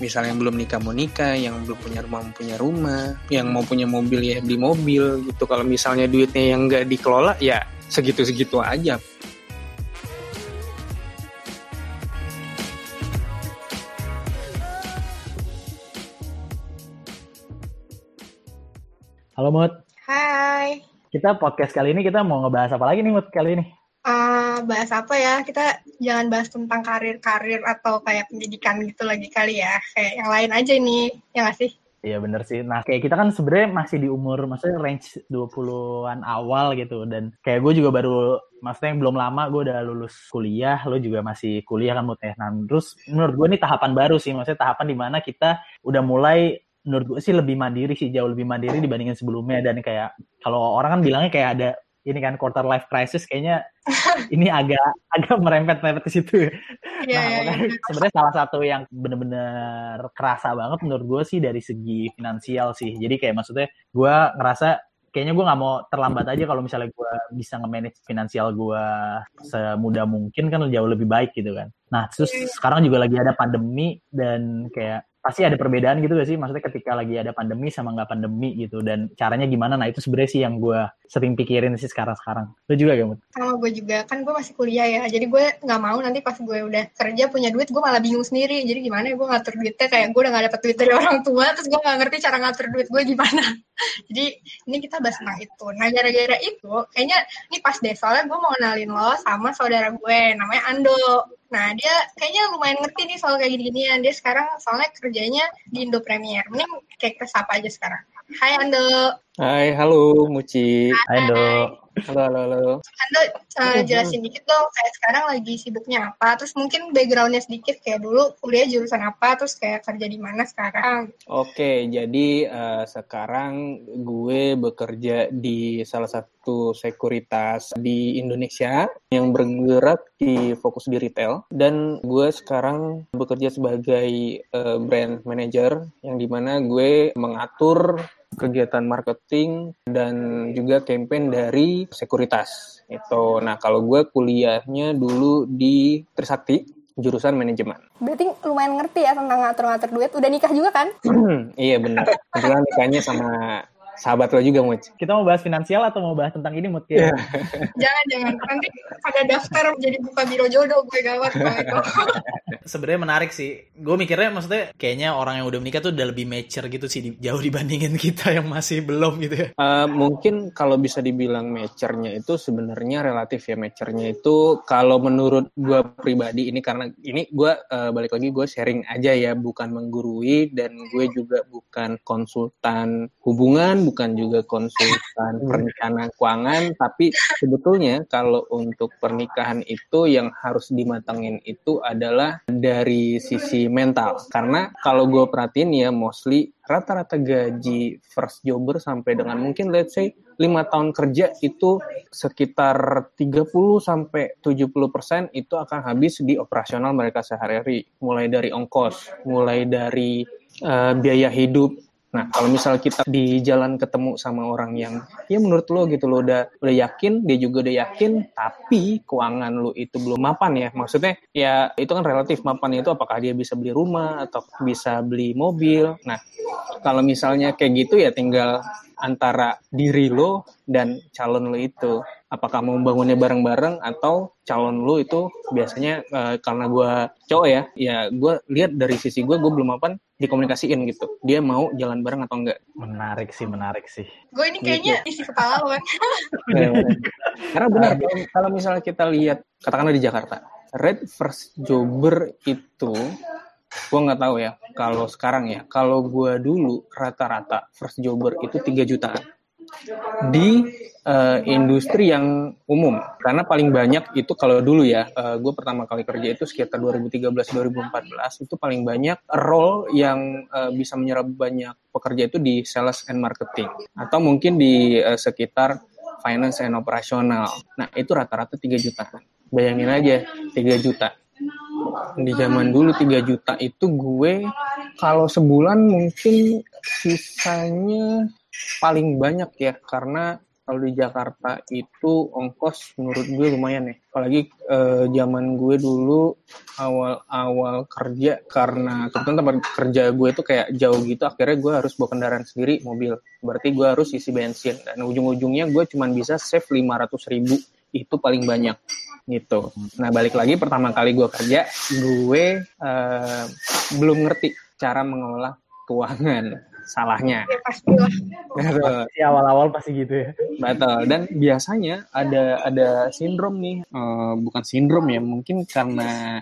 misalnya yang belum nikah mau nikah, yang belum punya rumah mau punya rumah, yang mau punya mobil ya beli mobil gitu. Kalau misalnya duitnya yang nggak dikelola ya segitu-segitu aja. Halo Mut, Hai. kita podcast kali ini kita mau ngebahas apa lagi nih Mut kali ini? Bahas apa ya? Kita jangan bahas tentang karir-karir atau kayak pendidikan gitu lagi kali ya. Kayak yang lain aja nih, ya nggak sih? Iya bener sih. Nah kayak kita kan sebenarnya masih di umur, maksudnya range 20-an awal gitu. Dan kayak gue juga baru, maksudnya yang belum lama gue udah lulus kuliah, lo juga masih kuliah kan Mut ya. Nah terus menurut gue ini tahapan baru sih, maksudnya tahapan di mana kita udah mulai menurut gue sih lebih mandiri sih jauh lebih mandiri dibandingin sebelumnya dan kayak kalau orang kan bilangnya kayak ada ini kan quarter life crisis kayaknya ini agak agak merempet-merempet ke situ. Iya, nah, iya, makanya iya. sebenarnya salah satu yang bener-bener kerasa banget menurut gue sih dari segi finansial sih. Jadi kayak maksudnya gue ngerasa kayaknya gue nggak mau terlambat aja kalau misalnya gue bisa nge-manage finansial gue semudah mungkin kan jauh lebih baik gitu kan. Nah terus sekarang juga lagi ada pandemi dan kayak pasti ada perbedaan gitu gak sih? Maksudnya ketika lagi ada pandemi sama nggak pandemi gitu dan caranya gimana? Nah itu sebenarnya sih yang gue sering pikirin sih sekarang-sekarang. Lu juga gak, Mut? Sama gue juga, kan gue masih kuliah ya. Jadi gue nggak mau nanti pas gue udah kerja punya duit, gue malah bingung sendiri. Jadi gimana ya gue ngatur duitnya, kayak gue udah gak dapet duit dari orang tua, terus gue gak ngerti cara ngatur duit gue gimana. Jadi ini kita bahas tentang itu. Nah gara-gara itu, kayaknya ini pas deh, soalnya gue mau kenalin lo sama saudara gue, namanya Ando. Nah, dia kayaknya lumayan ngerti nih soal kayak gini-ginian. Dia sekarang soalnya kerjanya di Indo Premier. Mending kayak kita sapa aja sekarang. Hai Ando. Hai, halo Muci. Hai, Dok. Halo, halo, halo. Ando uh, jelasin dikit dong kayak sekarang lagi sibuknya apa. Terus mungkin backgroundnya sedikit kayak dulu kuliah jurusan apa. Terus kayak kerja di mana sekarang. Oke, jadi eh, sekarang gue bekerja di salah satu sekuritas di Indonesia yang bergerak di fokus di retail dan gue sekarang bekerja sebagai eh, brand manager yang di mana gue mengatur kegiatan marketing dan juga campaign dari sekuritas itu. Nah kalau gue kuliahnya dulu di Trisakti jurusan manajemen. Berarti lumayan ngerti ya tentang ngatur-ngatur duit. Udah nikah juga kan? iya benar. Kebetulan nikahnya sama sahabat lo juga, Muc. Kita mau bahas finansial atau mau bahas tentang ini, Mut? Ya? jangan, jangan. Nanti pada daftar jadi buka biro jodoh gue gawat. sebenarnya menarik sih. Gue mikirnya maksudnya kayaknya orang yang udah menikah tuh udah lebih mature gitu sih di- jauh dibandingin kita yang masih belum gitu ya. Eh, mungkin kalau bisa dibilang mature-nya itu sebenarnya relatif ya mature-nya itu kalau menurut gue pribadi ini karena ini gue eh, balik lagi gue sharing aja ya bukan menggurui dan gue juga bukan konsultan hubungan bukan juga konsultan perencanaan keuangan tapi sebetulnya kalau untuk pernikahan itu yang harus dimatengin itu adalah dari sisi mental. Karena kalau gue perhatiin ya mostly rata-rata gaji first jobber sampai dengan mungkin let's say 5 tahun kerja itu sekitar 30 sampai 70% itu akan habis di operasional mereka sehari-hari. Mulai dari ongkos mulai dari eh, biaya hidup Nah, kalau misal kita di jalan ketemu sama orang yang ya menurut lo gitu lo udah udah yakin, dia juga udah yakin, tapi keuangan lo itu belum mapan ya. Maksudnya ya itu kan relatif mapan itu apakah dia bisa beli rumah atau bisa beli mobil. Nah, kalau misalnya kayak gitu ya tinggal antara diri lo dan calon lo itu apakah mau membangunnya bareng-bareng atau calon lo itu biasanya eh, karena gue cowok ya ya gue lihat dari sisi gue gue belum mapan dikomunikasiin gitu. Dia mau jalan bareng atau enggak? Menarik sih, menarik sih. gue ini kayaknya isi kepala lo kan. karena benar kalau, kalau misalnya kita lihat katakanlah di Jakarta rate first jobber itu gue nggak tahu ya kalau sekarang ya kalau gue dulu rata-rata first jobber itu 3 jutaan di eh, industri yang umum. Karena paling banyak itu kalau dulu ya gue pertama kali kerja itu sekitar 2013-2014 itu paling banyak role yang eh, bisa menyerap banyak pekerja itu di sales and marketing. Atau mungkin di eh, sekitar finance and operasional nah itu rata-rata 3 juta. Bayangin aja 3 juta. Di zaman dulu 3 juta itu gue kalau sebulan mungkin sisanya paling banyak ya karena kalau di Jakarta itu ongkos menurut gue lumayan ya. Apalagi eh, zaman gue dulu awal-awal kerja karena kebetulan tempat kerja gue itu kayak jauh gitu, akhirnya gue harus bawa kendaraan sendiri, mobil. Berarti gue harus isi bensin dan ujung-ujungnya gue cuma bisa save 500 ribu itu paling banyak gitu. Nah balik lagi pertama kali gue kerja, gue eh, belum ngerti cara mengelola keuangan salahnya. Ya pastilah. Betul. Si awal-awal pasti gitu ya. Betul. Dan biasanya ada ada sindrom nih, Eh, bukan sindrom ya, mungkin karena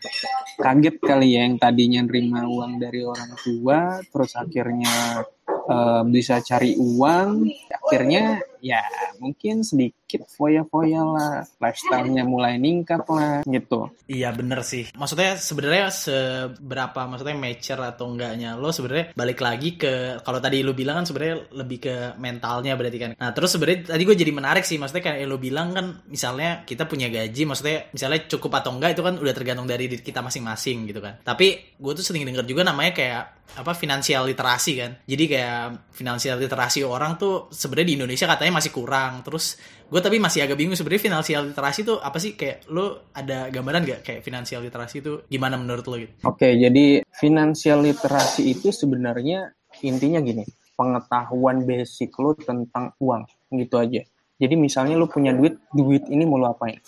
kaget kali ya yang tadinya nerima uang dari orang tua, terus akhirnya eh, bisa cari uang, akhirnya ya mungkin sedikit foya-foya lah, lifestyle-nya mulai ningkat lah gitu. Iya bener sih. Maksudnya sebenarnya seberapa maksudnya mature atau enggaknya lo sebenarnya balik lagi ke kalau tadi lo bilang kan sebenarnya lebih ke mentalnya berarti kan. Nah terus sebenarnya tadi gue jadi menarik sih maksudnya kayak lo bilang kan misalnya kita punya gaji maksudnya misalnya cukup atau enggak itu kan udah tergantung dari diri kita masing-masing gitu kan. Tapi gue tuh sering denger juga namanya kayak apa finansial literasi kan. Jadi kayak finansial literasi orang tuh sebenarnya di Indonesia katanya masih kurang. Terus gue tapi masih agak bingung sebenarnya finansial literasi itu apa sih kayak lo ada gambaran gak kayak finansial literasi itu gimana menurut lo gitu? Oke, jadi finansial literasi itu sebenarnya intinya gini, pengetahuan basic lo tentang uang, gitu aja. Jadi misalnya lo punya duit, duit ini mau lo apain?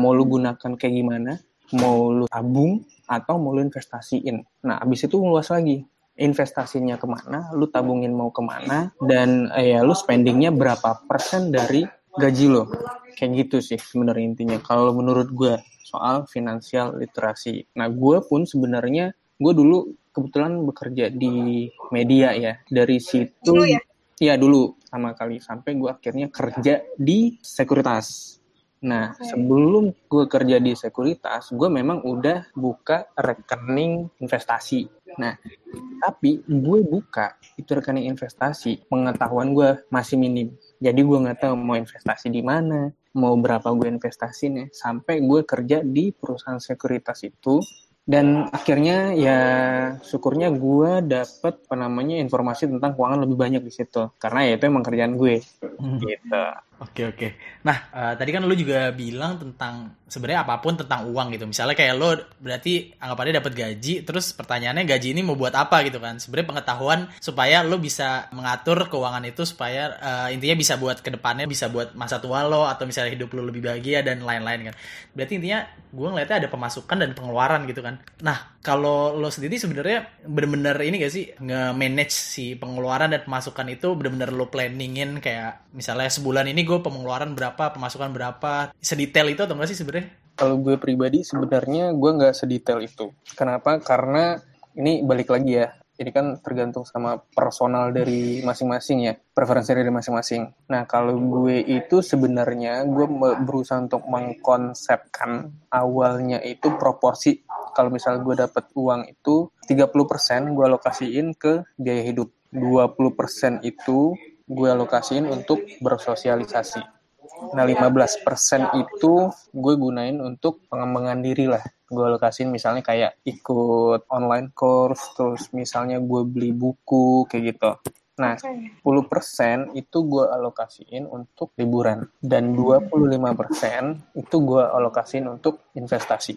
Mau lo gunakan kayak gimana? Mau lo tabung atau mau lo investasiin? Nah, abis itu luas lagi. Investasinya ke mana, lu tabungin mau ke mana, dan eh, ya lu spendingnya berapa persen dari gaji lo. Kayak gitu sih sebenarnya intinya. Kalau menurut gue soal finansial literasi. Nah, gue pun sebenarnya gue dulu kebetulan bekerja di media ya. Dari situ Dulu ya? Iya dulu sama kali sampai gue akhirnya kerja di sekuritas. Nah, Oke. sebelum gue kerja di sekuritas, gue memang udah buka rekening investasi. Nah, tapi gue buka itu rekening investasi, pengetahuan gue masih minim. Jadi gue nggak tahu mau investasi di mana, mau berapa gue investasinya. Sampai gue kerja di perusahaan sekuritas itu, dan akhirnya ya syukurnya gue dapet apa namanya informasi tentang keuangan lebih banyak di situ karena ya itu emang kerjaan gue gitu Oke oke. Nah eh, tadi kan lo juga bilang tentang sebenarnya apa pun tentang uang gitu. Misalnya kayak lo berarti anggapannya dapat gaji, terus pertanyaannya gaji ini mau buat apa gitu kan? Sebenarnya pengetahuan supaya lo bisa mengatur keuangan itu supaya eh, intinya bisa buat ke depannya bisa buat masa tua lo atau misalnya hidup lo lebih bahagia dan lain-lain kan. Berarti intinya gue ngeliatnya ada pemasukan dan pengeluaran gitu kan. Nah kalau lo sendiri sebenarnya bener-bener ini gak sih nge-manage si pengeluaran dan pemasukan itu bener-bener lo planningin kayak misalnya sebulan ini gue pengeluaran berapa pemasukan berapa sedetail itu atau enggak sih sebenarnya? Kalau gue pribadi sebenarnya gue nggak sedetail itu. Kenapa? Karena ini balik lagi ya ini kan tergantung sama personal dari masing-masing ya preferensi dari masing-masing. Nah kalau gue itu sebenarnya gue berusaha untuk mengkonsepkan awalnya itu proporsi. Kalau misalnya gue dapat uang itu 30% gue alokasiin ke biaya hidup. 20% itu gue alokasiin untuk bersosialisasi. Nah, 15% itu gue gunain untuk pengembangan diri lah. Gue alokasiin misalnya kayak ikut online course, terus misalnya gue beli buku, kayak gitu. Nah, 10% itu gue alokasiin untuk liburan. Dan 25% itu gue alokasiin untuk investasi.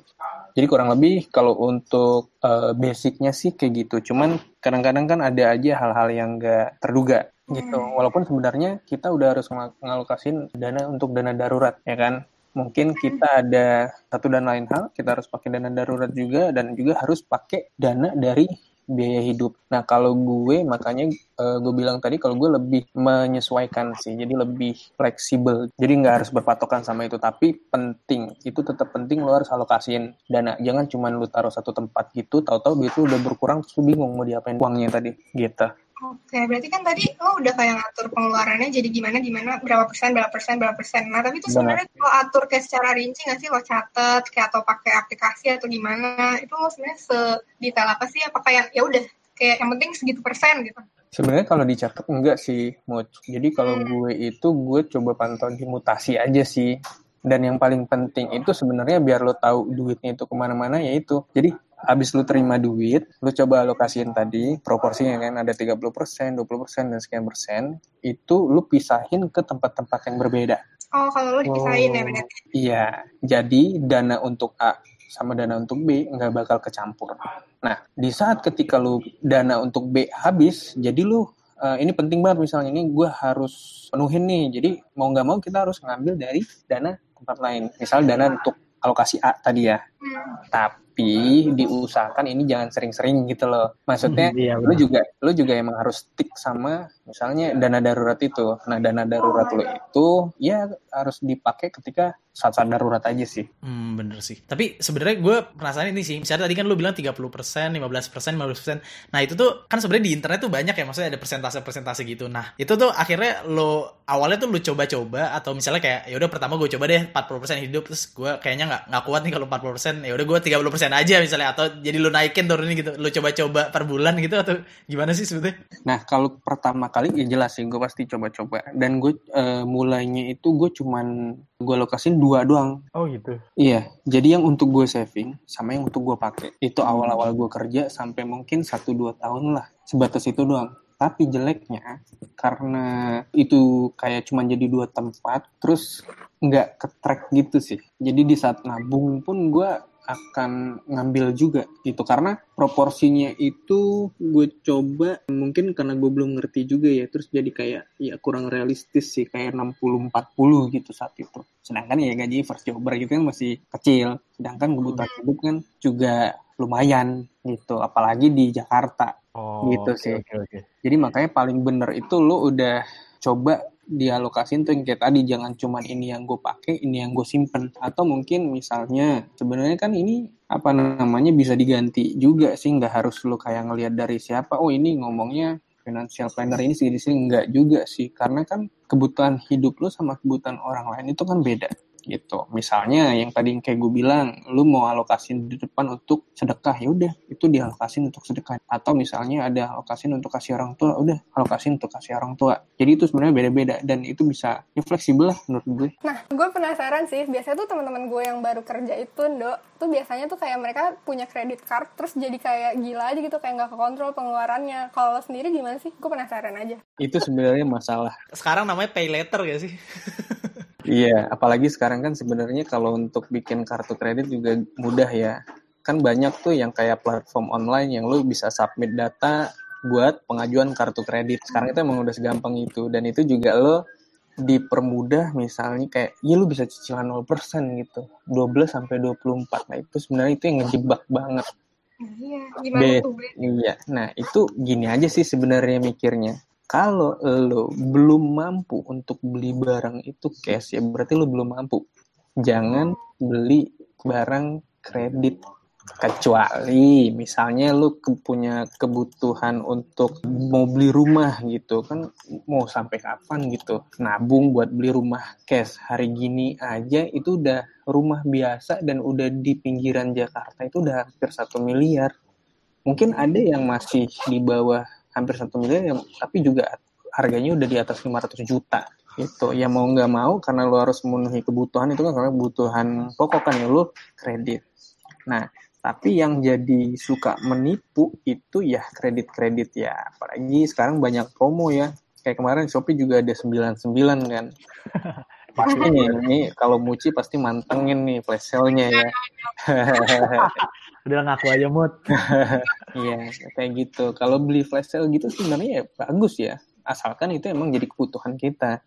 Jadi kurang lebih kalau untuk eh, basicnya sih kayak gitu. Cuman kadang-kadang kan ada aja hal-hal yang gak terduga gitu. Walaupun sebenarnya kita udah harus ng- ngalokasin dana untuk dana darurat, ya kan? Mungkin kita ada satu dan lain hal, kita harus pakai dana darurat juga dan juga harus pakai dana dari biaya hidup. Nah, kalau gue makanya eh, gue bilang tadi kalau gue lebih menyesuaikan sih, jadi lebih fleksibel. Jadi nggak harus berpatokan sama itu, tapi penting itu tetap penting lo harus alokasiin dana. Jangan cuma lu taruh satu tempat gitu, tahu-tahu duit lu udah berkurang terus lu bingung mau diapain uangnya tadi, gitu. Oke, berarti kan tadi lo udah kayak ngatur pengeluarannya jadi gimana gimana berapa persen berapa persen berapa persen. Nah tapi itu Benar. sebenarnya lo atur kayak secara rinci nggak sih lo catet kayak atau pakai aplikasi atau gimana? Itu lo sebenarnya sedetail apa sih? Apa kayak ya udah kayak yang penting segitu persen gitu? Sebenarnya kalau dicatat enggak sih, Mut. Jadi kalau gue itu gue coba pantau di mutasi aja sih. Dan yang paling penting itu sebenarnya biar lo tahu duitnya itu ke mana-mana ya itu. Jadi habis lu terima duit, lu coba alokasiin tadi proporsinya kan ada 30%, 20% dan sekian persen, itu lu pisahin ke tempat-tempat yang berbeda. Oh, kalau lo dipisahin ya Oh. berarti. Iya, jadi dana untuk A sama dana untuk B nggak bakal kecampur. Nah, di saat ketika lu dana untuk B habis, jadi lu eh, ini penting banget misalnya ini gue harus penuhin nih. Jadi mau nggak mau kita harus ngambil dari dana tempat lain. Misal dana untuk alokasi A tadi ya. Hmm. Tapi diusahakan ini jangan sering-sering gitu loh. Maksudnya Iya, lu juga lu juga emang harus stick sama misalnya dana darurat itu. Nah, dana darurat lu itu ya harus dipakai ketika saat-saat darurat aja sih. Hmm, bener sih. Tapi sebenarnya gue penasaran ini sih. Misalnya tadi kan lu bilang 30%, 15%, 15%. Nah, itu tuh kan sebenarnya di internet tuh banyak ya, maksudnya ada persentase-persentase gitu. Nah, itu tuh akhirnya lo awalnya tuh lu coba-coba atau misalnya kayak ya udah pertama gue coba deh 40% hidup terus gue kayaknya nggak nggak kuat nih kalau 40%. Ya udah gue 30% aja misalnya atau jadi lu naikin turunin gitu. Lu coba-coba per bulan gitu atau gimana sih sebetulnya? Nah, kalau pertama kali ya jelas sih gue pasti coba-coba. Dan gue eh, mulainya itu gue cuman gue lokasin dua doang. Oh gitu. Iya, jadi yang untuk gue saving sama yang untuk gue pakai itu awal-awal gue kerja sampai mungkin 1-2 tahun lah sebatas itu doang. Tapi jeleknya karena itu kayak cuma jadi dua tempat, terus nggak ke track gitu sih. Jadi di saat nabung pun gue akan ngambil juga gitu karena proporsinya itu gue coba mungkin karena gue belum ngerti juga ya terus jadi kayak ya kurang realistis sih kayak 60-40 gitu saat itu sedangkan ya gaji first jobber gitu kan masih kecil sedangkan kebutuhan hidup kan juga lumayan gitu apalagi di Jakarta Oh, Gitu oke, sih. Oke, oke. jadi makanya paling bener itu lo udah coba dialokasin tuh yang kayak tadi jangan cuman ini yang gue pakai ini yang gue simpen. Atau mungkin misalnya sebenarnya kan ini apa namanya bisa diganti juga sih nggak harus lo kayak ngelihat dari siapa. Oh ini ngomongnya financial planner ini segini sini nggak juga sih karena kan kebutuhan hidup lo sama kebutuhan orang lain itu kan beda gitu misalnya yang tadi yang kayak gue bilang lu mau alokasin di depan untuk sedekah ya udah itu dialokasin untuk sedekah atau misalnya ada alokasin untuk kasih orang tua udah alokasin untuk kasih orang tua jadi itu sebenarnya beda-beda dan itu bisa ya fleksibel lah menurut gue Nah, gue penasaran sih. Biasanya tuh teman-teman gue yang baru kerja itu, Dok, tuh biasanya tuh kayak mereka punya kredit card, terus jadi kayak gila aja gitu, kayak nggak kekontrol pengeluarannya. Kalau lo sendiri gimana sih? Gue penasaran aja. itu sebenarnya masalah Sekarang namanya pay later gak sih? Iya, apalagi sekarang kan sebenarnya kalau untuk bikin kartu kredit juga mudah ya. Kan banyak tuh yang kayak platform online yang lu bisa submit data buat pengajuan kartu kredit. Sekarang itu emang udah segampang itu dan itu juga lo dipermudah misalnya kayak ya lu bisa cicilan 0% gitu. 12 sampai 24. Nah, itu sebenarnya itu yang ngejebak banget. Iya, gimana Be- tuh? Iya. Nah, itu gini aja sih sebenarnya mikirnya. Kalau lo belum mampu untuk beli barang itu cash ya berarti lo belum mampu. Jangan beli barang kredit. Kecuali misalnya lo ke- punya kebutuhan untuk mau beli rumah gitu kan mau sampai kapan gitu nabung buat beli rumah cash. Hari gini aja itu udah rumah biasa dan udah di pinggiran Jakarta itu udah hampir satu miliar. Mungkin ada yang masih di bawah hampir satu miliar tapi juga harganya udah di atas 500 juta. Gitu. Ya mau nggak mau karena lo harus memenuhi kebutuhan itu kan karena kebutuhan pokok kan ya lo kredit. Nah tapi yang jadi suka menipu itu ya kredit-kredit ya. Apalagi sekarang banyak promo ya. Kayak kemarin Shopee juga ada 99 kan pasti nih ini kalau Muci pasti mantengin nih flash sale-nya ya Udah ngaku aja mood. Iya, kayak gitu. Kalau beli flash sale gitu sebenarnya ya bagus ya. Asalkan itu emang jadi kebutuhan kita.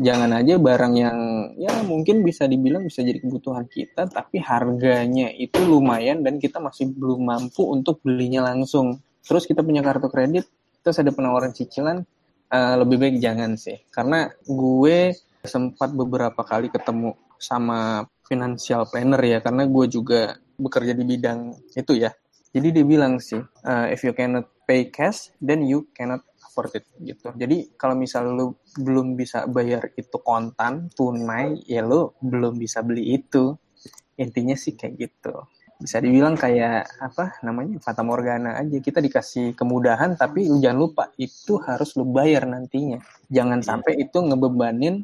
Jangan aja barang yang ya mungkin bisa dibilang bisa jadi kebutuhan kita, tapi harganya itu lumayan dan kita masih belum mampu untuk belinya langsung. Terus kita punya kartu kredit, terus ada penawaran cicilan, eh, lebih baik jangan sih. Karena gue sempat beberapa kali ketemu sama financial planner ya, karena gue juga bekerja di bidang itu ya. Jadi dia bilang sih, uh, if you cannot pay cash, then you cannot afford it gitu. Jadi kalau misal lu belum bisa bayar itu kontan, tunai, ya lu belum bisa beli itu. Intinya sih kayak gitu. Bisa dibilang kayak apa namanya fata morgana aja. Kita dikasih kemudahan, tapi lu jangan lupa itu harus lu bayar nantinya. Jangan sampai itu ngebebanin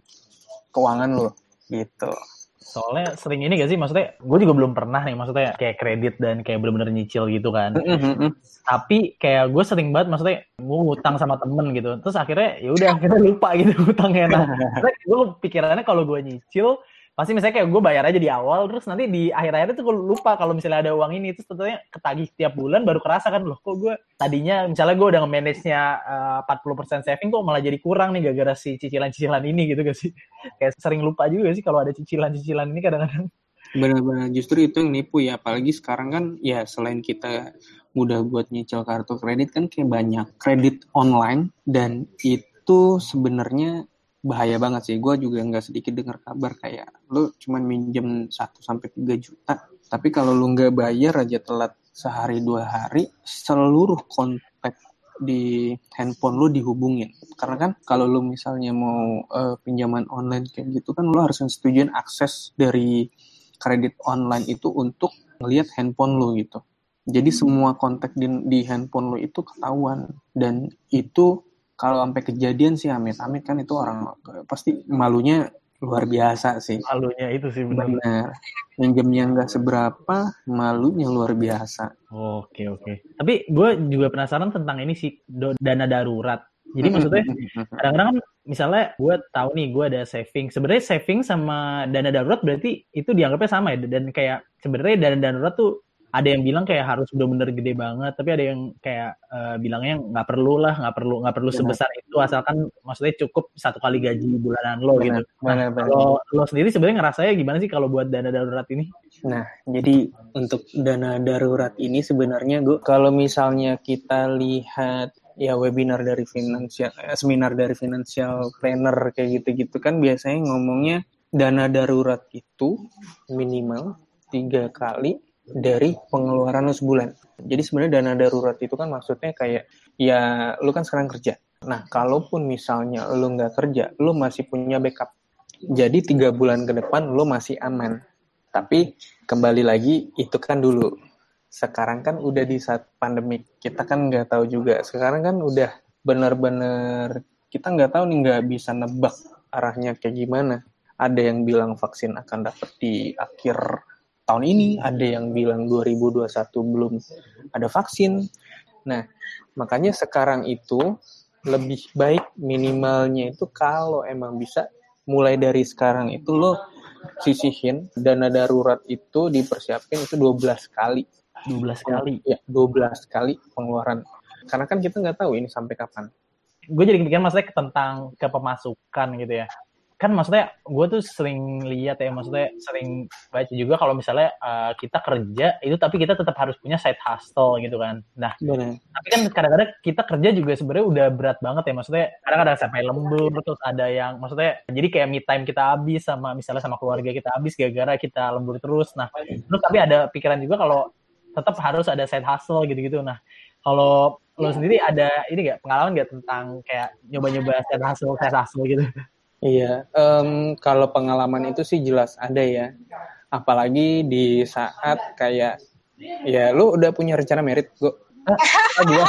keuangan lu gitu. Soalnya sering ini gak sih, maksudnya gue juga belum pernah nih, maksudnya kayak kredit dan kayak bener-bener nyicil gitu kan. Tapi kayak gue sering banget, maksudnya gue ngutang sama temen gitu. Terus akhirnya ya udah akhirnya lupa gitu ngutangnya. Nah, gue pikirannya kalau gue nyicil, pasti misalnya kayak gue bayar aja di awal terus nanti di akhir-akhir itu gue lupa kalau misalnya ada uang ini. Terus tentunya ketagih tiap bulan baru kerasa kan loh kok gue tadinya misalnya gue udah nge-manage-nya uh, 40% saving kok malah jadi kurang nih gara-gara si cicilan-cicilan ini gitu gak sih? Kayak sering lupa juga sih kalau ada cicilan-cicilan ini kadang-kadang? Benar-benar justru itu yang nipu ya. Apalagi sekarang kan ya selain kita mudah buat nyicil kartu kredit kan kayak banyak kredit online. Dan itu sebenarnya bahaya banget sih. Gue juga nggak sedikit dengar kabar kayak lu cuman minjem 1 sampai tiga juta, tapi kalau lu nggak bayar aja telat sehari dua hari, seluruh kontak di handphone lu dihubungin. Karena kan kalau lu misalnya mau uh, pinjaman online kayak gitu kan lu harus setujuin akses dari kredit online itu untuk ngelihat handphone lu gitu. Jadi semua kontak di, di handphone lu itu ketahuan dan itu kalau sampai kejadian sih amit-amit kan itu orang pasti malunya luar biasa sih. Malunya itu sih benar. Benar. Minjemnya nggak seberapa, malunya luar biasa. Oke oke. Tapi gue juga penasaran tentang ini sih dana darurat. Jadi maksudnya kadang-kadang kan misalnya gue tahu nih gue ada saving. Sebenarnya saving sama dana darurat berarti itu dianggapnya sama ya. Dan kayak sebenarnya dana darurat tuh ada yang bilang kayak harus benar-benar gede banget tapi ada yang kayak uh, bilangnya nggak perlu lah nggak perlu nggak perlu benar. sebesar itu asalkan maksudnya cukup satu kali gaji bulanan lo benar, gitu nah, kalau lo sendiri sebenarnya ngerasanya gimana sih kalau buat dana darurat ini? Nah jadi untuk dana darurat ini sebenarnya gue kalau misalnya kita lihat ya webinar dari finansial eh, seminar dari financial planner kayak gitu-gitu kan biasanya ngomongnya dana darurat itu minimal tiga kali dari pengeluaran lo sebulan. Jadi sebenarnya dana darurat itu kan maksudnya kayak ya lu kan sekarang kerja. Nah, kalaupun misalnya lu nggak kerja, lu masih punya backup. Jadi tiga bulan ke depan lu masih aman. Tapi kembali lagi itu kan dulu. Sekarang kan udah di saat pandemi. Kita kan nggak tahu juga. Sekarang kan udah benar-benar kita nggak tahu nih nggak bisa nebak arahnya kayak gimana. Ada yang bilang vaksin akan dapat di akhir tahun ini, ada yang bilang 2021 belum ada vaksin. Nah, makanya sekarang itu lebih baik minimalnya itu kalau emang bisa mulai dari sekarang itu lo sisihin dana darurat itu dipersiapin itu 12 kali. 12 kali? Ya, 12 kali pengeluaran. Karena kan kita nggak tahu ini sampai kapan. Gue jadi kepikiran maksudnya tentang kepemasukan gitu ya kan maksudnya gue tuh sering lihat ya maksudnya sering baca juga kalau misalnya uh, kita kerja itu tapi kita tetap harus punya side hustle gitu kan. Nah Bener. tapi kan kadang-kadang kita kerja juga sebenarnya udah berat banget ya maksudnya kadang kadang sampai lembur terus ada yang maksudnya jadi kayak me time kita habis sama misalnya sama keluarga kita habis gara-gara kita lembur terus. Nah terus tapi ada pikiran juga kalau tetap harus ada side hustle gitu-gitu. Nah kalau lo sendiri ada ini gak pengalaman gak tentang kayak nyoba-nyoba side hustle side hustle gitu Iya, um, kalau pengalaman itu sih jelas ada ya. Apalagi di saat kayak ya lu udah punya rencana merit, gue. Ah, gua.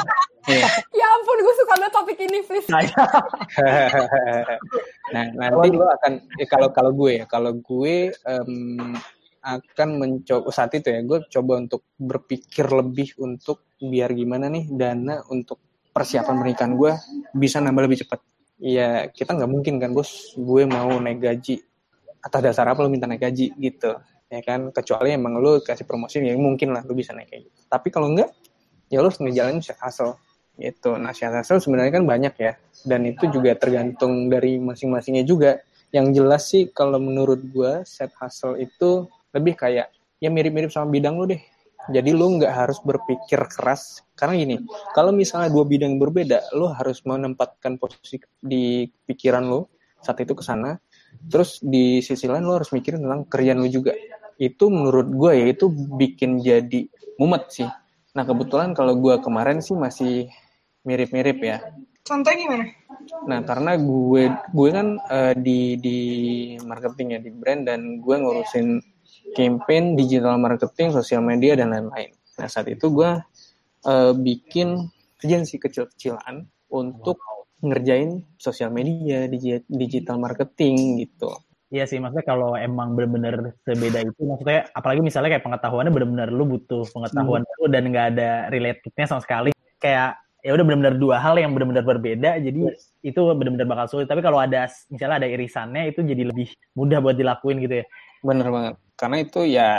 Ya. ya ampun, gue suka banget topik ini, please. nah, nanti lu akan ya, kalau kalau gue ya, kalau gue um, akan mencoba saat itu ya, gue coba untuk berpikir lebih untuk biar gimana nih dana untuk persiapan pernikahan gue bisa nambah lebih cepat ya kita nggak mungkin kan bos. Gue mau naik gaji. Atas dasar apa lo minta naik gaji gitu. Ya kan? Kecuali emang lo kasih promosi ya mungkin lah lo bisa naik kayak gitu. Tapi kalau enggak ya lo harus ngejalanin side hustle gitu. Nah side hustle sebenarnya kan banyak ya. Dan itu juga tergantung dari masing-masingnya juga. Yang jelas sih kalau menurut gue side hustle itu lebih kayak ya mirip-mirip sama bidang lo deh jadi lu nggak harus berpikir keras karena gini, kalau misalnya dua bidang berbeda, lu harus menempatkan posisi di pikiran lu saat itu ke sana. Terus di sisi lain lu harus mikirin tentang kerjaan lu juga. Itu menurut gue ya itu bikin jadi mumet sih. Nah kebetulan kalau gue kemarin sih masih mirip-mirip ya. Contohnya gimana? Nah karena gue gue kan uh, di di marketing ya di brand dan gue ngurusin campaign, digital marketing, sosial media dan lain-lain. Nah saat itu gue uh, bikin agensi kecil-kecilan untuk ngerjain sosial media, digital marketing gitu. Iya sih, maksudnya kalau emang bener-bener sebeda itu, maksudnya apalagi misalnya kayak pengetahuannya bener-bener lu butuh pengetahuan hmm. dan nggak ada relatednya sama sekali. Kayak ya udah bener-bener dua hal yang bener-bener berbeda, jadi yes. itu bener-bener bakal sulit. Tapi kalau ada misalnya ada irisannya itu jadi lebih mudah buat dilakuin gitu ya. Bener banget, karena itu ya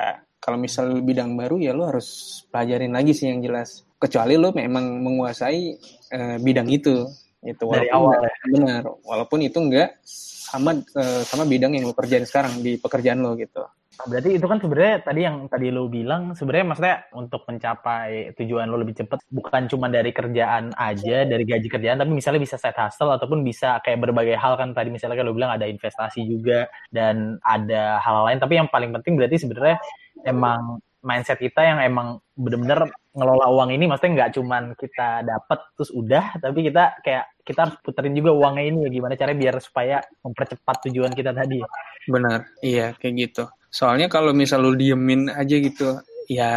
kalau misal bidang baru ya lu harus pelajarin lagi sih yang jelas. Kecuali lu memang menguasai uh, bidang itu. Itu walaupun dari awal ya. Benar, walaupun itu enggak sama uh, sama bidang yang lo kerjain sekarang di pekerjaan lo gitu. Berarti itu kan sebenarnya tadi yang tadi lo bilang sebenarnya maksudnya untuk mencapai tujuan lo lebih cepat bukan cuma dari kerjaan aja, dari gaji kerjaan, tapi misalnya bisa set hustle ataupun bisa kayak berbagai hal kan tadi misalnya kan lo bilang ada investasi juga dan ada hal, lain. Tapi yang paling penting berarti sebenarnya emang mindset kita yang emang bener-bener ngelola uang ini maksudnya nggak cuman kita dapat terus udah tapi kita kayak kita harus puterin juga uangnya ini ya gimana caranya biar supaya mempercepat tujuan kita tadi benar iya kayak gitu soalnya kalau misal lu diemin aja gitu ya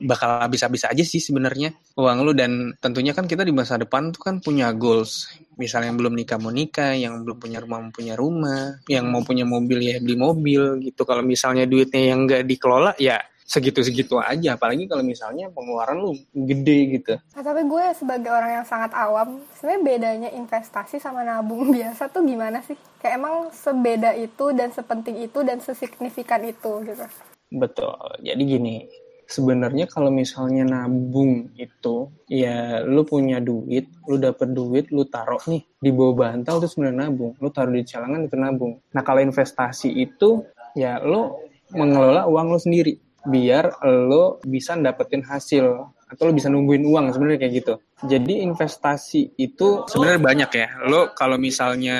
bakal habis-habis aja sih sebenarnya uang lu. Dan tentunya kan kita di masa depan tuh kan punya goals. Misalnya yang belum nikah mau nikah yang belum punya rumah mau punya rumah yang mau punya mobil ya beli mobil gitu. Kalau misalnya duitnya yang nggak dikelola ya segitu-segitu aja. Apalagi kalau misalnya pengeluaran lu gede gitu. Nah, tapi gue sebagai orang yang sangat awam sebenarnya bedanya investasi sama nabung biasa tuh gimana sih? Kayak emang sebeda itu dan sepenting itu dan sesignifikan itu gitu. Betul. Jadi gini sebenarnya kalau misalnya nabung itu ya lu punya duit lu dapet duit lu taruh nih di bawah bantal itu sebenarnya nabung. Lu taruh di celangan itu nabung. Nah kalau investasi itu ya lu mengelola uang lu sendiri biar lo bisa dapetin hasil atau lo bisa nungguin uang sebenarnya kayak gitu. Jadi investasi itu sebenarnya banyak ya. Lo kalau misalnya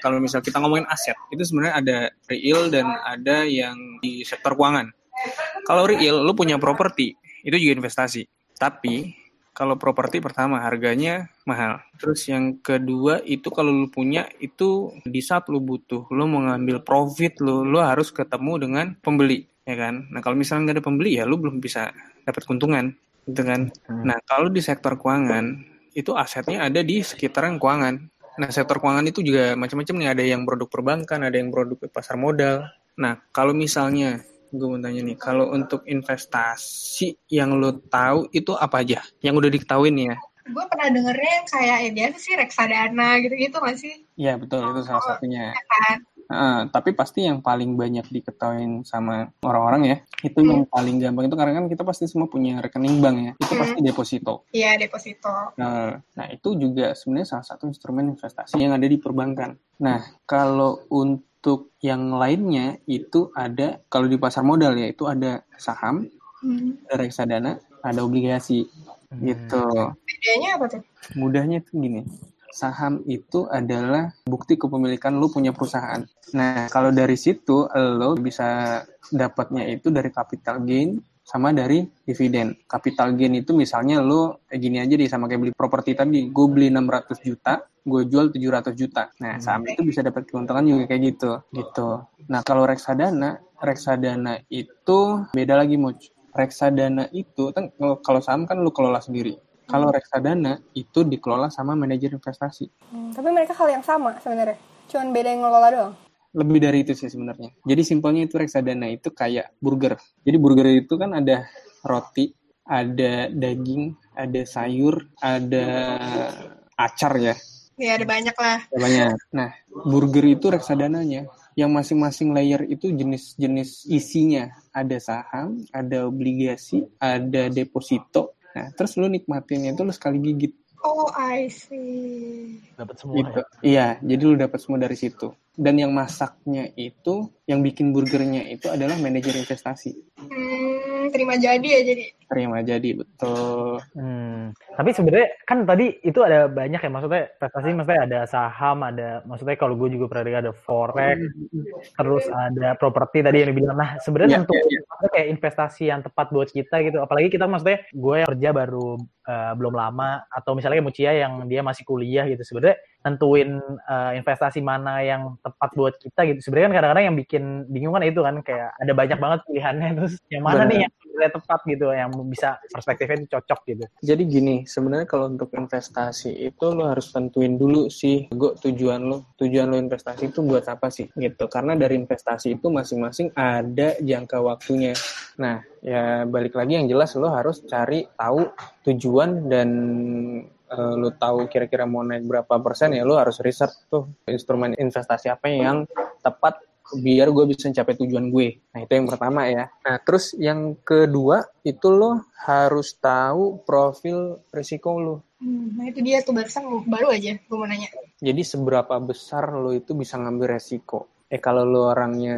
kalau misal kita ngomongin aset itu sebenarnya ada real dan ada yang di sektor keuangan. Kalau real lo punya properti itu juga investasi. Tapi kalau properti pertama harganya mahal. Terus yang kedua itu kalau lo punya itu di saat lo butuh, lo mau ngambil profit lo, lo harus ketemu dengan pembeli ya kan? Nah kalau misalnya nggak ada pembeli ya lu belum bisa dapat keuntungan gitu kan? Hmm. nah kalau di sektor keuangan itu asetnya ada di sekitaran keuangan. Nah sektor keuangan itu juga macam-macam nih. Ada yang produk perbankan ada yang produk pasar modal. Nah kalau misalnya gue mau tanya nih kalau untuk investasi yang lo tahu itu apa aja? Yang udah diketahui nih ya? Gue pernah dengernya yang kayak ya biasa sih reksadana gitu-gitu masih Iya betul. Itu salah satunya. Ya kan? Uh, tapi pasti yang paling banyak diketahui sama orang-orang ya itu hmm. yang paling gampang itu karena kan kita pasti semua punya rekening bank ya itu hmm. pasti deposito. Iya deposito. Nah, nah itu juga sebenarnya salah satu instrumen investasi yang ada di perbankan. Nah kalau untuk yang lainnya itu ada kalau di pasar modal ya itu ada saham, hmm. ada reksadana, ada obligasi hmm. gitu. Bedanya apa tuh? Mudahnya tuh gini saham itu adalah bukti kepemilikan lu punya perusahaan. Nah, kalau dari situ lo bisa dapatnya itu dari capital gain sama dari dividen. Capital gain itu misalnya lo kayak gini aja deh sama kayak beli properti tadi, gue beli 600 juta, gue jual 700 juta. Nah, saham itu bisa dapat keuntungan juga kayak gitu, gitu. Nah, kalau reksadana, reksadana itu beda lagi, Muc. Reksadana itu kan kalau saham kan lu kelola sendiri kalau reksadana itu dikelola sama manajer investasi. Hmm, tapi mereka hal yang sama sebenarnya. Cuman beda yang ngelola doang. Lebih dari itu sih sebenarnya. Jadi simpelnya itu reksadana itu kayak burger. Jadi burger itu kan ada roti, ada daging, ada sayur, ada acar ya. Ya ada banyak lah. Ada banyak. Nah, burger itu reksadananya. Yang masing-masing layer itu jenis-jenis isinya. Ada saham, ada obligasi, ada deposito, Nah, terus lu nikmatin itu lu sekali gigit. Oh, I see. Dapat semua. Gitu. Ya? Iya, jadi lu dapat semua dari situ. Dan yang masaknya itu, yang bikin burgernya itu adalah manajer investasi. Hmm, terima jadi ya jadi. Terima jadi, betul. Hmm. Tapi sebenarnya kan tadi itu ada banyak ya maksudnya investasi maksudnya ada saham, ada maksudnya kalau gue juga pernah ada forex, terus ada properti tadi yang dibilang. Nah sebenarnya yeah, untuk yeah, yeah. kayak investasi yang tepat buat kita gitu. Apalagi kita maksudnya gue kerja baru uh, belum lama atau misalnya Mucia yang dia masih kuliah gitu. Sebenarnya nentuin uh, investasi mana yang tepat buat kita gitu. Sebenarnya kan kadang-kadang yang bikin bingung kan itu kan kayak ada banyak banget pilihannya terus yang mana Bener. nih yang yang tepat gitu yang bisa perspektifnya cocok gitu Jadi gini, sebenarnya kalau untuk investasi itu lo harus tentuin dulu sih, gue tujuan lo, tujuan lo investasi itu buat apa sih, gitu. Karena dari investasi itu masing-masing ada jangka waktunya. Nah, ya balik lagi yang jelas lo harus cari tahu tujuan dan eh, lo tahu kira-kira mau naik berapa persen ya lo harus riset tuh instrumen investasi apa yang tepat biar gue bisa mencapai tujuan gue. Nah itu yang pertama ya. Nah terus yang kedua itu lo harus tahu profil risiko lo. Hmm, nah itu dia tuh barusan baru aja gue mau nanya. Jadi seberapa besar lo itu bisa ngambil resiko. Eh kalau lo orangnya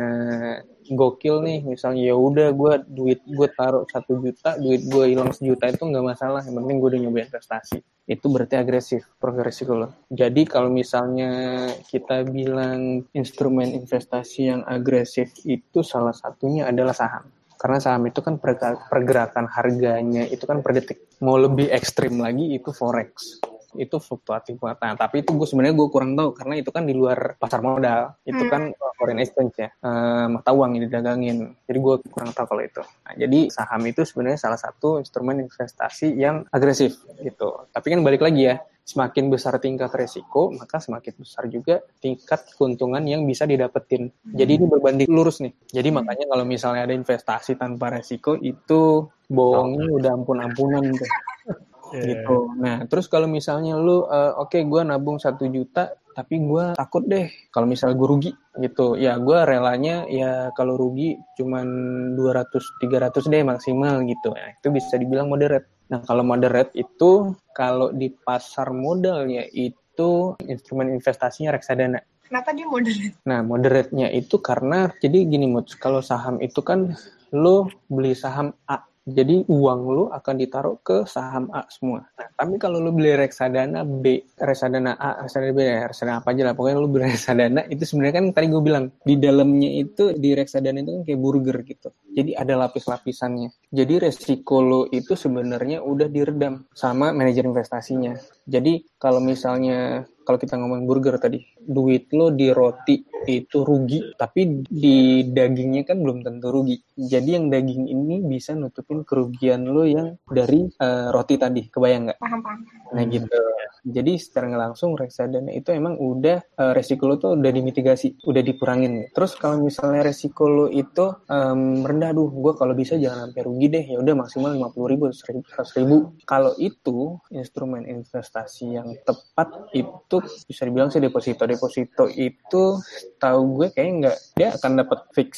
gokil nih, misalnya ya udah gue duit gue taruh satu juta, duit gue hilang sejuta itu nggak masalah. Yang penting gue udah nyoba investasi. Itu berarti agresif profil risiko lo. Jadi kalau misalnya kita bilang instrumen investasi yang agresif itu salah satunya adalah saham. Karena saham itu kan pergera- pergerakan harganya itu kan per detik. Mau lebih ekstrim lagi itu forex itu fluktuatif banget. Nah, tapi itu gue sebenarnya gue kurang tahu karena itu kan di luar pasar modal. Itu Hmm. kan foreign exchange ya, eh, mata uang yang didagangin. Jadi gue kurang tahu kalau itu. Nah, jadi saham itu sebenarnya salah satu instrumen investasi yang agresif gitu. Tapi kan balik lagi ya, semakin besar tingkat resiko, maka semakin besar juga tingkat keuntungan yang bisa didapetin. Jadi ini berbanding lurus nih. Jadi makanya kalau misalnya ada investasi tanpa resiko itu bohongnya udah ampun-ampunan tuh gitu. Nah, terus kalau misalnya lu eh, oke gue nabung satu juta tapi gue takut deh kalau misalnya gue rugi gitu. Ya gue relanya ya kalau rugi cuman 200 300 deh maksimal gitu. Nah, itu bisa dibilang moderate. Nah, kalau moderate itu kalau di pasar modalnya itu instrumen investasinya reksadana. Kenapa dia moderate? Nah, moderate-nya itu karena jadi gini, Muts, kalau saham itu kan lo beli saham A. Jadi uang lo akan ditaruh ke saham A semua. Nah, tapi kalau lo beli reksadana B, reksadana A, reksadana B, ya, reksadana apa aja lah. Pokoknya lo beli reksadana, itu sebenarnya kan tadi gue bilang, di dalamnya itu, di reksadana itu kan kayak burger gitu. Jadi ada lapis-lapisannya. Jadi resiko lo itu sebenarnya udah diredam sama manajer investasinya. Jadi kalau misalnya kalau kita ngomong burger tadi, duit lo di roti itu rugi, tapi di dagingnya kan belum tentu rugi. Jadi yang daging ini bisa nutupin kerugian lo yang dari eh, roti tadi, kebayang nggak? Paham paham. Nah gitu. Jadi secara langsung reksadana itu emang udah eh, resiko lo tuh udah dimitigasi, udah dikurangin. Terus kalau misalnya resiko lo itu em, rendah, duh, gue kalau bisa jangan sampai rugi deh. Ya udah maksimal 50 ribu, 100 ribu. Kalau itu instrumen investasi yang tepat itu bisa dibilang sih deposito. Deposito itu tahu gue kayaknya nggak dia akan dapat fix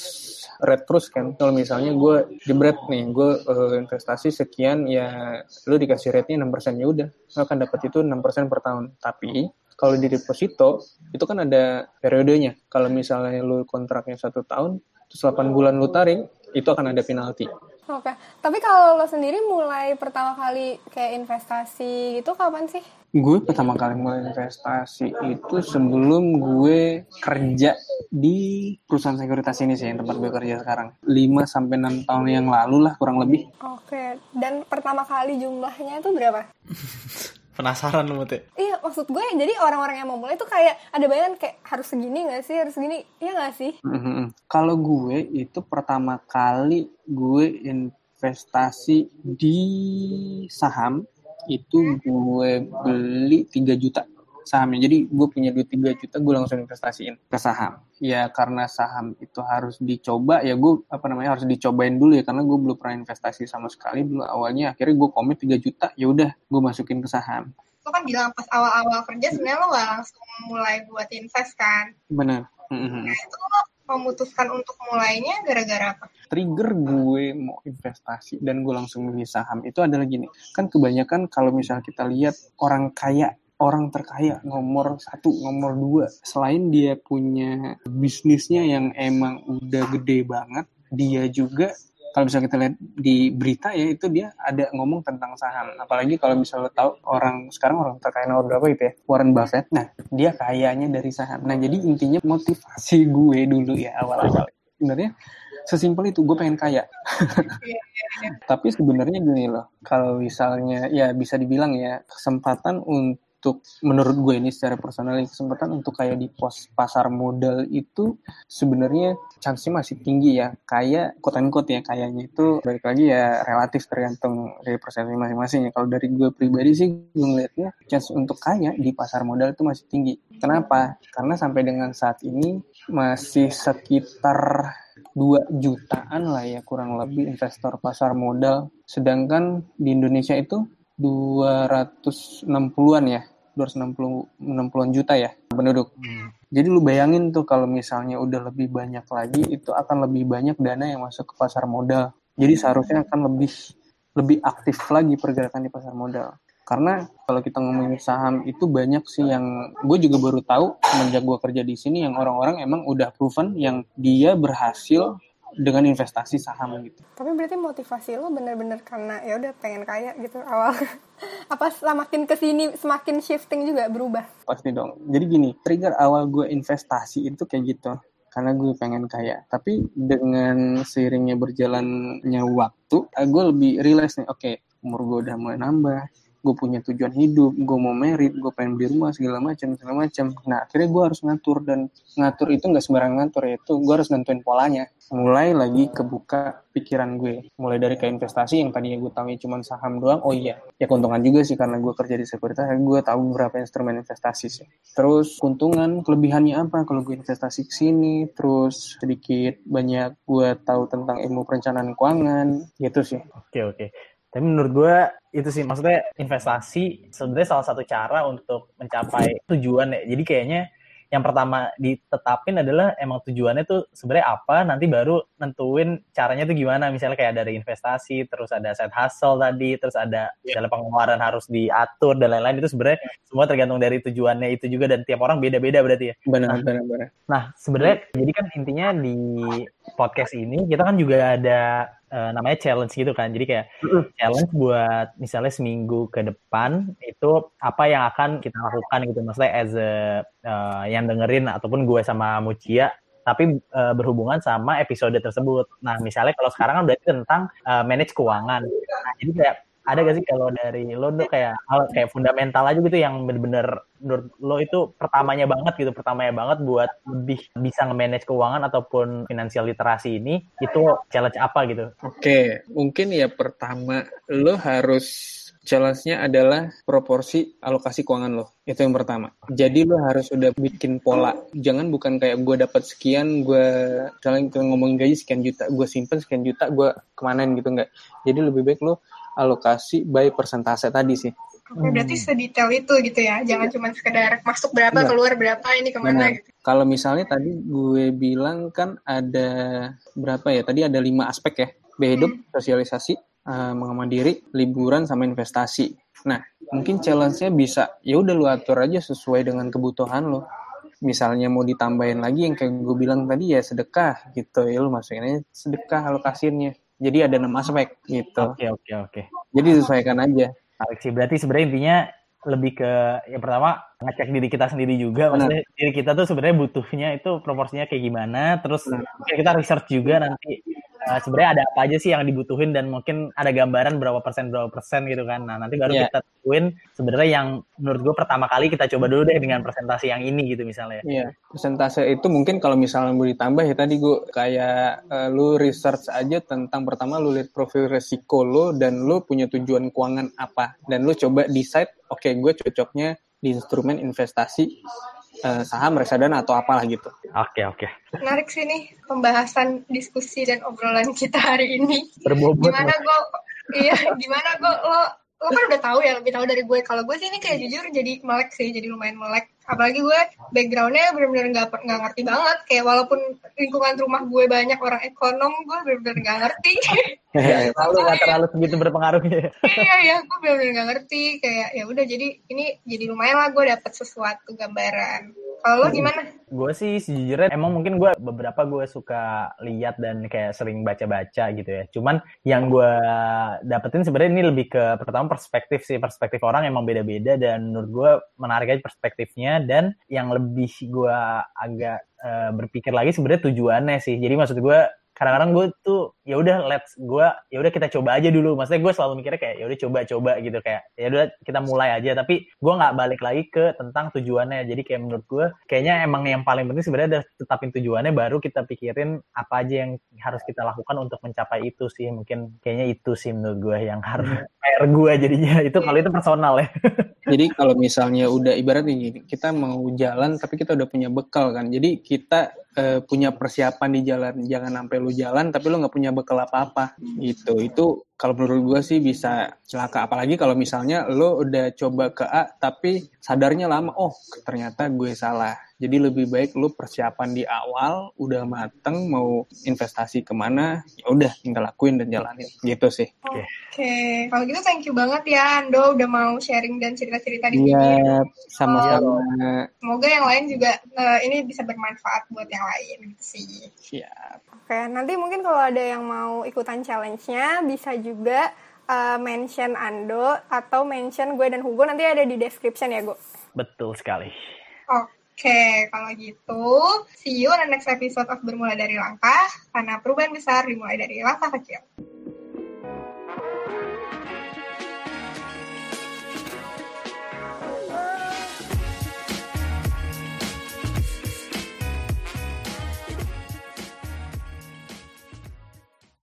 rate terus kan. Kalau misalnya gue jebret nih, gue eh, investasi sekian ya lu dikasih rate-nya 6% ya udah, lu akan dapat itu 6% per tahun. Tapi kalau di deposito itu kan ada periodenya. Kalau misalnya lu kontraknya satu tahun, terus 8 bulan lu tarik, itu akan ada penalti. Oke, tapi kalau lo sendiri mulai pertama kali kayak investasi gitu kapan sih? Gue pertama kali mulai investasi itu sebelum gue kerja di perusahaan sekuritas ini sih, yang tempat gue kerja sekarang. 5 sampai 6 tahun yang lalu lah kurang lebih. Oke, dan pertama kali jumlahnya itu berapa? Penasaran lu Mute. Iya, maksud gue jadi orang-orang yang mau mulai tuh kayak ada bayangan kayak harus segini gak sih, harus segini, iya gak sih? Mhm. Kalau gue itu pertama kali gue investasi di saham itu gue beli 3 juta sahamnya. Jadi gue punya duit 3 juta gue langsung investasiin ke saham. Ya karena saham itu harus dicoba ya gue apa namanya harus dicobain dulu ya karena gue belum pernah investasi sama sekali dulu awalnya akhirnya gue komit 3 juta ya udah gue masukin ke saham. Lo kan bilang pas awal-awal kerja sebenarnya lo nggak langsung mulai buat invest kan. Benar. Mhm. Nah itu lo memutuskan untuk mulainya gara-gara apa? trigger gue mau investasi dan gue langsung beli saham itu adalah gini kan kebanyakan kalau misalnya kita lihat orang kaya orang terkaya nomor satu nomor dua. Selain dia punya bisnisnya yang emang udah gede banget dia juga kalau bisa kita lihat di berita ya itu dia ada ngomong tentang saham. Apalagi kalau misalnya tahu orang sekarang orang terkaya nomor berapa gitu ya? Warren Buffett. Nah dia kayanya dari saham. Nah jadi intinya motivasi gue dulu ya awal-awal. Sebenarnya sesimpel itu gue pengen kaya. Tapi sebenarnya gini loh kalau misalnya ya bisa dibilang ya kesempatan untuk untuk menurut gue ini secara personal kesempatan untuk kayak di pos pasar modal itu sebenarnya chance-nya masih tinggi ya. Kayak quote unquote ya kayaknya itu balik lagi ya relatif tergantung dari persepsi masing-masing ya. Kalau dari gue pribadi sih gue ngeliatnya chance untuk kaya di pasar modal itu masih tinggi. Kenapa? Karena sampai dengan saat ini masih sekitar 2 jutaan lah ya kurang lebih investor pasar modal. Sedangkan di Indonesia itu 260-an ya, 260 60-an juta ya penduduk. Hmm. Jadi lu bayangin tuh kalau misalnya udah lebih banyak lagi itu akan lebih banyak dana yang masuk ke pasar modal. Jadi seharusnya akan lebih lebih aktif lagi pergerakan di pasar modal. Karena kalau kita ngomongin saham itu banyak sih yang gue juga baru tahu semenjak gue kerja di sini yang orang-orang emang udah proven yang dia berhasil dengan investasi saham gitu. Tapi berarti motivasi lo bener-bener karena ya udah pengen kaya gitu awal. Apa semakin ke sini semakin shifting juga berubah? Pasti dong. Jadi gini, trigger awal gue investasi itu kayak gitu karena gue pengen kaya. Tapi dengan seiringnya berjalannya waktu, gue lebih realize nih, oke, okay, umur gue udah mulai nambah, gue punya tujuan hidup gue mau merit gue pengen beli rumah segala macam segala macam. Nah akhirnya gue harus ngatur dan ngatur itu nggak sembarang ngatur ya itu gue harus nentuin polanya. Mulai lagi kebuka pikiran gue. Mulai dari ke investasi yang tadinya gue tahu cuma saham doang oh iya. Ya keuntungan juga sih karena gue kerja di sekuritas gue tahu beberapa instrumen investasi sih. Terus keuntungan kelebihannya apa? Kalau gue investasi ke sini terus sedikit banyak gue tahu tentang ilmu perencanaan keuangan gitu sih. Oke oke tapi menurut gue itu sih maksudnya investasi sebenarnya salah satu cara untuk mencapai tujuan ya. Jadi kayaknya yang pertama ditetapin adalah emang tujuannya tuh sebenarnya apa nanti baru nentuin caranya tuh gimana. Misalnya kayak dari investasi terus ada set hustle tadi terus ada yeah. dalam pengeluaran harus diatur dan lain-lain. Itu sebenarnya semua tergantung dari tujuannya itu juga dan tiap orang beda-beda berarti ya. Benar nah, benar benar. nah sebenarnya jadi kan intinya di podcast ini kita kan juga ada uh, namanya challenge gitu kan. Jadi kayak challenge buat misalnya seminggu ke depan itu apa yang akan kita lakukan gitu. Maksudnya as a uh, yang dengerin ataupun gue sama Mucia tapi uh, berhubungan sama episode tersebut. Nah, misalnya kalau sekarang kan berarti tentang uh, manage keuangan. Nah, jadi kayak ada gak sih kalau dari lo tuh kayak hal kayak fundamental aja gitu yang bener-bener lo itu pertamanya banget gitu pertamanya banget buat lebih bisa nge-manage keuangan ataupun finansial literasi ini itu challenge apa gitu? Oke, mungkin ya pertama lo harus challenge-nya adalah proporsi alokasi keuangan lo. Itu yang pertama. Jadi lo harus udah bikin pola. Jangan bukan kayak gue dapat sekian, gue misalnya ngomongin gaji sekian juta, gue simpen sekian juta, gue kemanain gitu enggak. Jadi lebih baik lo alokasi by persentase tadi sih. Oke, berarti hmm. sedetail itu gitu ya. Jangan cuma sekedar masuk berapa, ya. keluar berapa, ini ke mana gitu. Kalau misalnya tadi gue bilang kan ada berapa ya? Tadi ada lima aspek ya. Biaya hidup, hmm. sosialisasi, uh, mengaman diri, liburan, sama investasi. Nah, mungkin challenge-nya bisa, ya udah lu atur aja sesuai dengan kebutuhan lo. Misalnya mau ditambahin lagi yang kayak gue bilang tadi ya sedekah gitu ya lu masukin aja sedekah alokasinya jadi ada enam aspek gitu. Oke okay, oke okay, oke. Okay. Jadi sesuaikan aja. Alexi berarti sebenarnya intinya lebih ke yang pertama ngecek diri kita sendiri juga maksudnya diri kita tuh sebenarnya butuhnya itu proporsinya kayak gimana terus kita research juga nanti uh, sebenarnya ada apa aja sih yang dibutuhin dan mungkin ada gambaran berapa persen berapa persen gitu kan. Nah nanti baru yeah. kita tentuin sebenarnya yang menurut gue pertama kali kita coba dulu deh dengan presentasi yang ini gitu misalnya. Iya yeah. presentasi itu mungkin kalau misalnya mau ditambah ya tadi gue kayak uh, lu research aja tentang pertama lu lihat profil resiko lo dan lu punya tujuan keuangan apa dan lu coba decide oke okay, gue cocoknya di instrumen investasi uh, saham, reksadana atau apalah gitu. Oke, okay, oke. Okay. Menarik sih nih pembahasan diskusi dan obrolan kita hari ini. Berbobot. Gimana gue iya, gimana gue lo lo kan udah tahu ya lebih tahu dari gue kalau gue sih ini kayak jujur jadi melek sih jadi lumayan melek apalagi gue backgroundnya benar-benar nggak nggak ngerti banget. Kayak walaupun lingkungan rumah gue banyak orang ekonom gue benar-benar nggak ngerti. Lalu nggak terlalu segitu berpengaruhnya iya ya gue benar-benar nggak ngerti. Kayak ya udah jadi ini jadi lumayan lah gue dapet sesuatu gambaran. Kalau lo gimana? Gue sih sejujurnya emang mungkin gue beberapa gue suka lihat dan kayak sering baca-baca gitu ya. Cuman yang gue dapetin sebenarnya ini lebih ke pertama perspektif sih. Perspektif orang emang beda-beda dan menurut gue menarik aja perspektifnya dan yang lebih gue agak uh, berpikir lagi sebenarnya tujuannya sih. Jadi maksud gue kadang-kadang gue tuh ya udah let's gue ya udah kita coba aja dulu. Maksudnya gue selalu mikirnya kayak ya udah coba-coba gitu kayak ya udah kita mulai aja. Tapi gue nggak balik lagi ke tentang tujuannya. Jadi kayak menurut gue kayaknya emang yang paling penting sebenarnya udah tetapin tujuannya baru kita pikirin apa aja yang harus kita lakukan untuk mencapai itu sih. Mungkin kayaknya itu sih menurut gue yang harus PR gue jadinya. Itu kalau itu personal ya. Jadi kalau misalnya udah ibaratnya gini, kita mau jalan tapi kita udah punya bekal kan. Jadi kita eh, punya persiapan di jalan. Jangan sampai lu jalan tapi lu nggak punya bekal apa-apa gitu. Itu kalau menurut gue sih bisa celaka. Apalagi kalau misalnya lu udah coba ke A tapi sadarnya lama, oh ternyata gue salah. Jadi lebih baik lu persiapan di awal, udah mateng mau investasi ke mana, ya udah tinggal lakuin dan jalanin gitu sih. Oke, kalau gitu thank you banget ya Ando udah mau sharing dan cerita-cerita di sini. Iya, sama-sama. Semoga yang lain juga eh, ini bisa bermanfaat buat yang lain gitu sih. Siap. Oke, nanti mungkin kalau ada yang mau ikutan challenge-nya bisa juga uh, mention Ando atau mention gue dan Hugo nanti ada di description ya, Go. betul sekali Oke, kalau gitu, see you on the next episode of Bermula dari Langkah, karena perubahan besar dimulai dari langkah kecil.